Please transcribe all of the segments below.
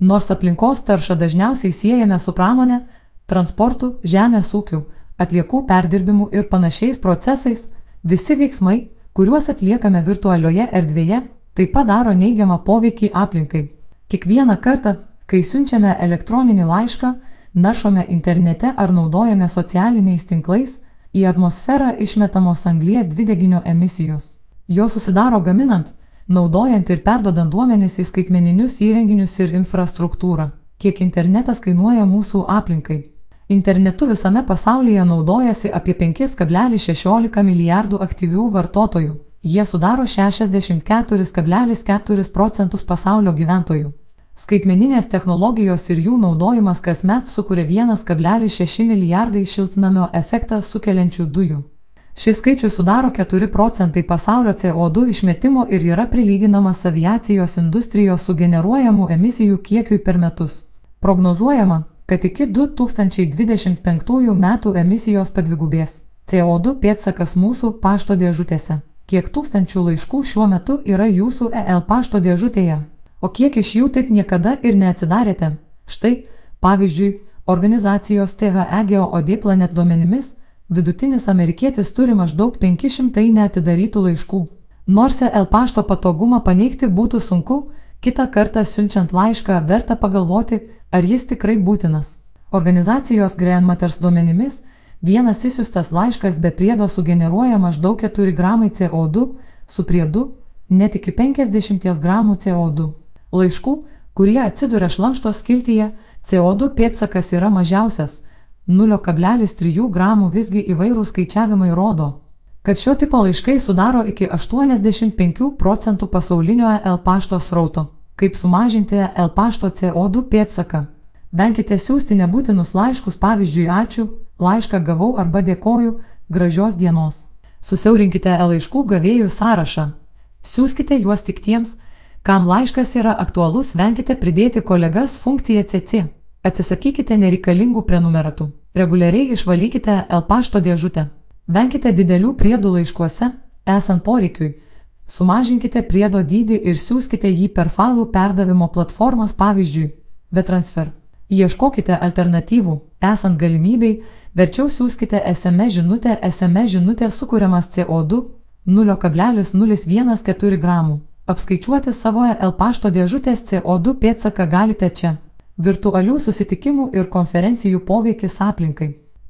Nors aplinkos taršą dažniausiai siejame su pramonė, transportu, žemės ūkiu, atliekų perdirbimu ir panašiais procesais, visi veiksmai, kuriuos atliekame virtualioje erdvėje, taip pat daro neigiamą poveikį aplinkai. Kiekvieną kartą, kai siunčiame elektroninį laišką, naršome internete ar naudojame socialiniais tinklais, į atmosferą išmetamos anglies dvideginio emisijos. Jos susidaro gaminant, naudojant ir perdodant duomenis į skaitmeninius įrenginius ir infrastruktūrą. Kiek internetas kainuoja mūsų aplinkai? Internetu visame pasaulyje naudojasi apie 5,16 milijardų aktyvių vartotojų. Jie sudaro 64,4 procentus pasaulio gyventojų. Skaitmeninės technologijos ir jų naudojimas kasmet sukuria 1,6 milijardai šiltnamio efektą sukeliančių dujų. Šis skaičius sudaro 4 procentai pasaulio CO2 išmetimo ir yra prilyginamas aviacijos industrijos sugeneruojamų emisijų kiekiui per metus. Prognozuojama, kad iki 2025 metų emisijos padvigubės. CO2 pėtsakas mūsų pašto dėžutėse. Kiek tūkstančių laiškų šiuo metu yra jūsų EL pašto dėžutėje? O kiek iš jų taip niekada ir neatsidarėte? Štai, pavyzdžiui, organizacijos THEGOD Planet duomenimis, vidutinis amerikietis turi maždaug 500 neatidarytų laiškų. Nors EL pašto patogumą paneigti būtų sunku, kitą kartą siunčiant laišką verta pagalvoti, ar jis tikrai būtinas. Organizacijos Grandmatters duomenimis, vienas įsiustas laiškas be priedo sugeneruoja maždaug 4 gramai CO2, su priedu net iki 50 gramų CO2. Laiškų, kurie atsiduria šlamšto skiltyje, CO2 pėtsakas yra mažiausias - 0,3 gramų visgi įvairūs skaičiavimai rodo, kad šio tipo laiškai sudaro iki 85 procentų pasaulinio L pašto srauto. Kaip sumažinti L pašto CO2 pėtsaką? Venkite siūsti nebūtinus laiškus, pavyzdžiui, ačiū, laišką gavau arba dėkoju, gražios dienos. Susiaurinkite L laiškų gavėjų sąrašą. Siūskite juos tik tiems, kam laiškas yra aktualus, venkite pridėti kolegas funkciją CC. Atsisakykite nereikalingų prenumeratų. Reguliariai išvalykite L pašto dėžutę. Venkite didelių priedų laiškuose, esant poreikiui. Sumažinkite priedo dydį ir siūskite jį per failų perdavimo platformas, pavyzdžiui, VTransfer. Ieškokite alternatyvų, esant galimybei, verčiau siūskite SMS žinutę, SMS žinutė sukūriamas CO2 0,014 gramų. Apskaičiuoti savo L pašto dėžutės CO2 pėdsaką galite čia. Virtualių susitikimų ir konferencijų poveikis aplinkai.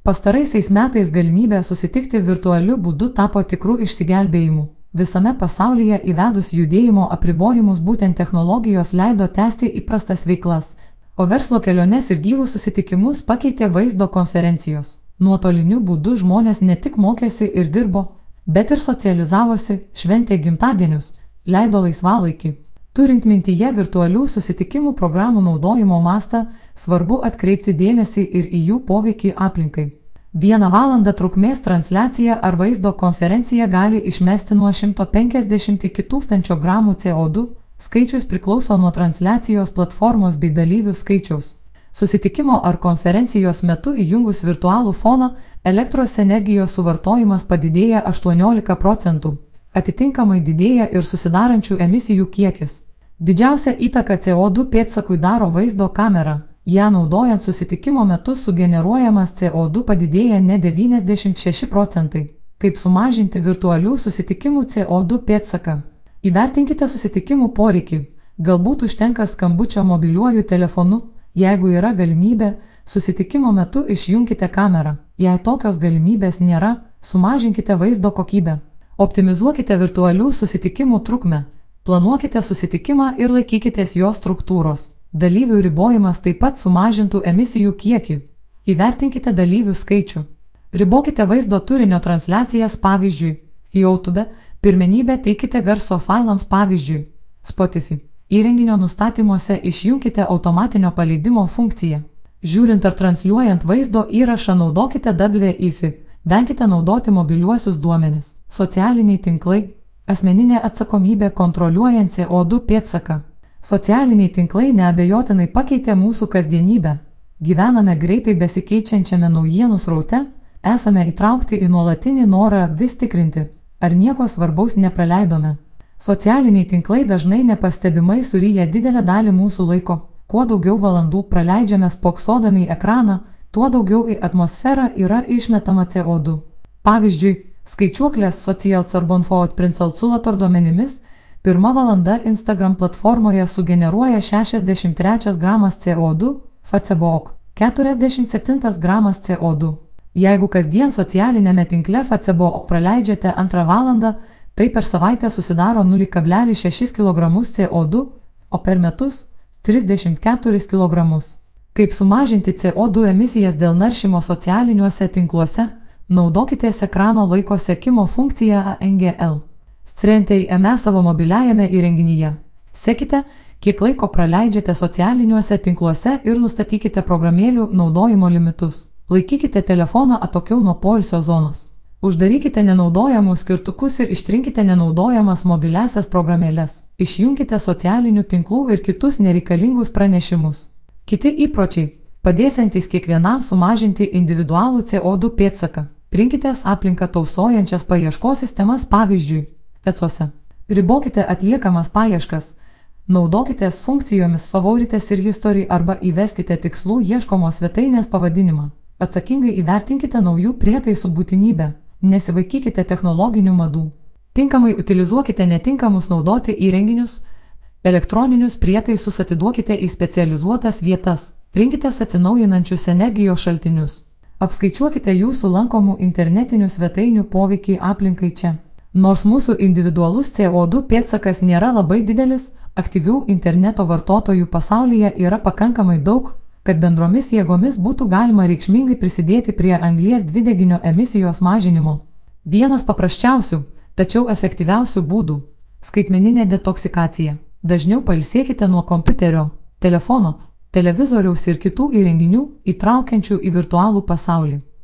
Pastaraisiais metais galimybė susitikti virtualiu būdu tapo tikrų išsigelbėjimu. Visame pasaulyje įvedus judėjimo apribojimus būtent technologijos leido tęsti įprastas veiklas, o verslo keliones ir gyvus susitikimus pakeitė vaizdo konferencijos. Nuotoliniu būdu žmonės ne tik mokėsi ir dirbo, bet ir socializavosi, šventė gimtadienius, leido laisvalaikį. Turint mintyje virtualių susitikimų programų naudojimo mastą, svarbu atkreipti dėmesį ir į jų poveikį aplinkai. Vieną valandą trukmės transliacija ar vaizdo konferencija gali išmesti nuo 150 iki 1000 gramų CO2, skaičius priklauso nuo transliacijos platformos bei dalyvių skaičiaus. Susitikimo ar konferencijos metu įjungus virtualų foną, elektros energijos suvartojimas padidėja 18 procentų. Atitinkamai didėja ir susidarančių emisijų kiekis. Didžiausią įtaką CO2 pėdsakui daro vaizdo kamera. Ja naudojant susitikimo metu sugeneruojamas CO2 padidėja ne 96 procentai. Kaip sumažinti virtualių susitikimų CO2 pėdsaką? Įvertinkite susitikimų poreikį. Galbūt užtenka skambučio mobiliuoju telefonu, jeigu yra galimybė, susitikimo metu išjungkite kamerą. Jei tokios galimybės nėra, sumažinkite vaizdo kokybę. Optimizuokite virtualių susitikimų trukmę. Planuokite susitikimą ir laikykitės jo struktūros. Dalyvių ribojimas taip pat sumažintų emisijų kiekį. Įvertinkite dalyvių skaičių. Ribokite vaizdo turinio transliacijas pavyzdžiui, YouTube, pirmenybę teikite garso failams pavyzdžiui, Spotify. Įrenginio nustatymuose išjungkite automatinio paleidimo funkciją. Žiūrint ar transliuojant vaizdo įrašą naudokite WIFI. Venkite naudoti mobiliuosius duomenis, socialiniai tinklai, asmeninė atsakomybė kontroliuojant CO2 pėdsaką. Socialiniai tinklai neabejotinai pakeitė mūsų kasdienybę. Gyvename greitai besikeičiančiame naujienų sraute, esame įtraukti į nuolatinį norą vis tikrinti, ar nieko svarbaus nepraleidome. Socialiniai tinklai dažnai nepastebimai suryja didelę dalį mūsų laiko, kuo daugiau valandų praleidžiame spoksodami į ekraną, tuo daugiau į atmosferą yra išmetama CO2. Pavyzdžiui, skaičiuoklės Social Carbon Footprint Alculator duomenimis, pirma valanda Instagram platformoje sugeneruoja 63 gramas CO2, Facebook 47 gramas CO2. Jeigu kasdien socialinėme tinkle Facebook praleidžiate antrą valandą, tai per savaitę susidaro 0,6 kg CO2, o per metus 34 kg. Kaip sumažinti CO2 emisijas dėl naršymo socialiniuose tinkluose, naudokitės ekrano laiko sekimo funkciją ANGL. Strente į ME savo mobiliajame įrenginyje. Sekite, kiek laiko praleidžiate socialiniuose tinkluose ir nustatykite programėlių naudojimo limitus. Laikykite telefoną atokiau nuo poilsio zonos. Uždarykite nenaudojamus skirtukus ir ištrinkite nenaudojamas mobiliasias programėlės. Išjunkite socialinių tinklų ir kitus nereikalingus pranešimus. Kiti įpročiai - padėsiantys kiekvienam sumažinti individualų CO2 pėdsaką. Rinkitės aplinką tausojančias paieškos sistemas pavyzdžiui, ECOSE. Ribokite atliekamas paieškas. Naudokitės funkcijomis favoritės ir history arba įveskite tikslų ieškomos svetainės pavadinimą. Atsakingai įvertinkite naujų prietaisų būtinybę. Nesivaikykite technologinių madų. Tinkamai utilizuokite netinkamus naudoti įrenginius, elektroninius prietaisus atiduokite į specializuotas vietas. Rinkitės atsinaujinančius energijos šaltinius. Apskaičiuokite jūsų lankomų internetinių svetainių poveikį aplinkai čia. Nors mūsų individualus CO2 pėdsakas nėra labai didelis, aktyvių interneto vartotojų pasaulyje yra pakankamai daug, kad bendromis jėgomis būtų galima reikšmingai prisidėti prie anglies dvideginio emisijos mažinimo. Vienas paprasčiausių, tačiau efektyviausių būdų - skaitmeninė detoksikacija. Dažniau pailsėkite nuo kompiuterio, telefono, televizoriaus ir kitų įrenginių įtraukiančių į virtualų pasaulį.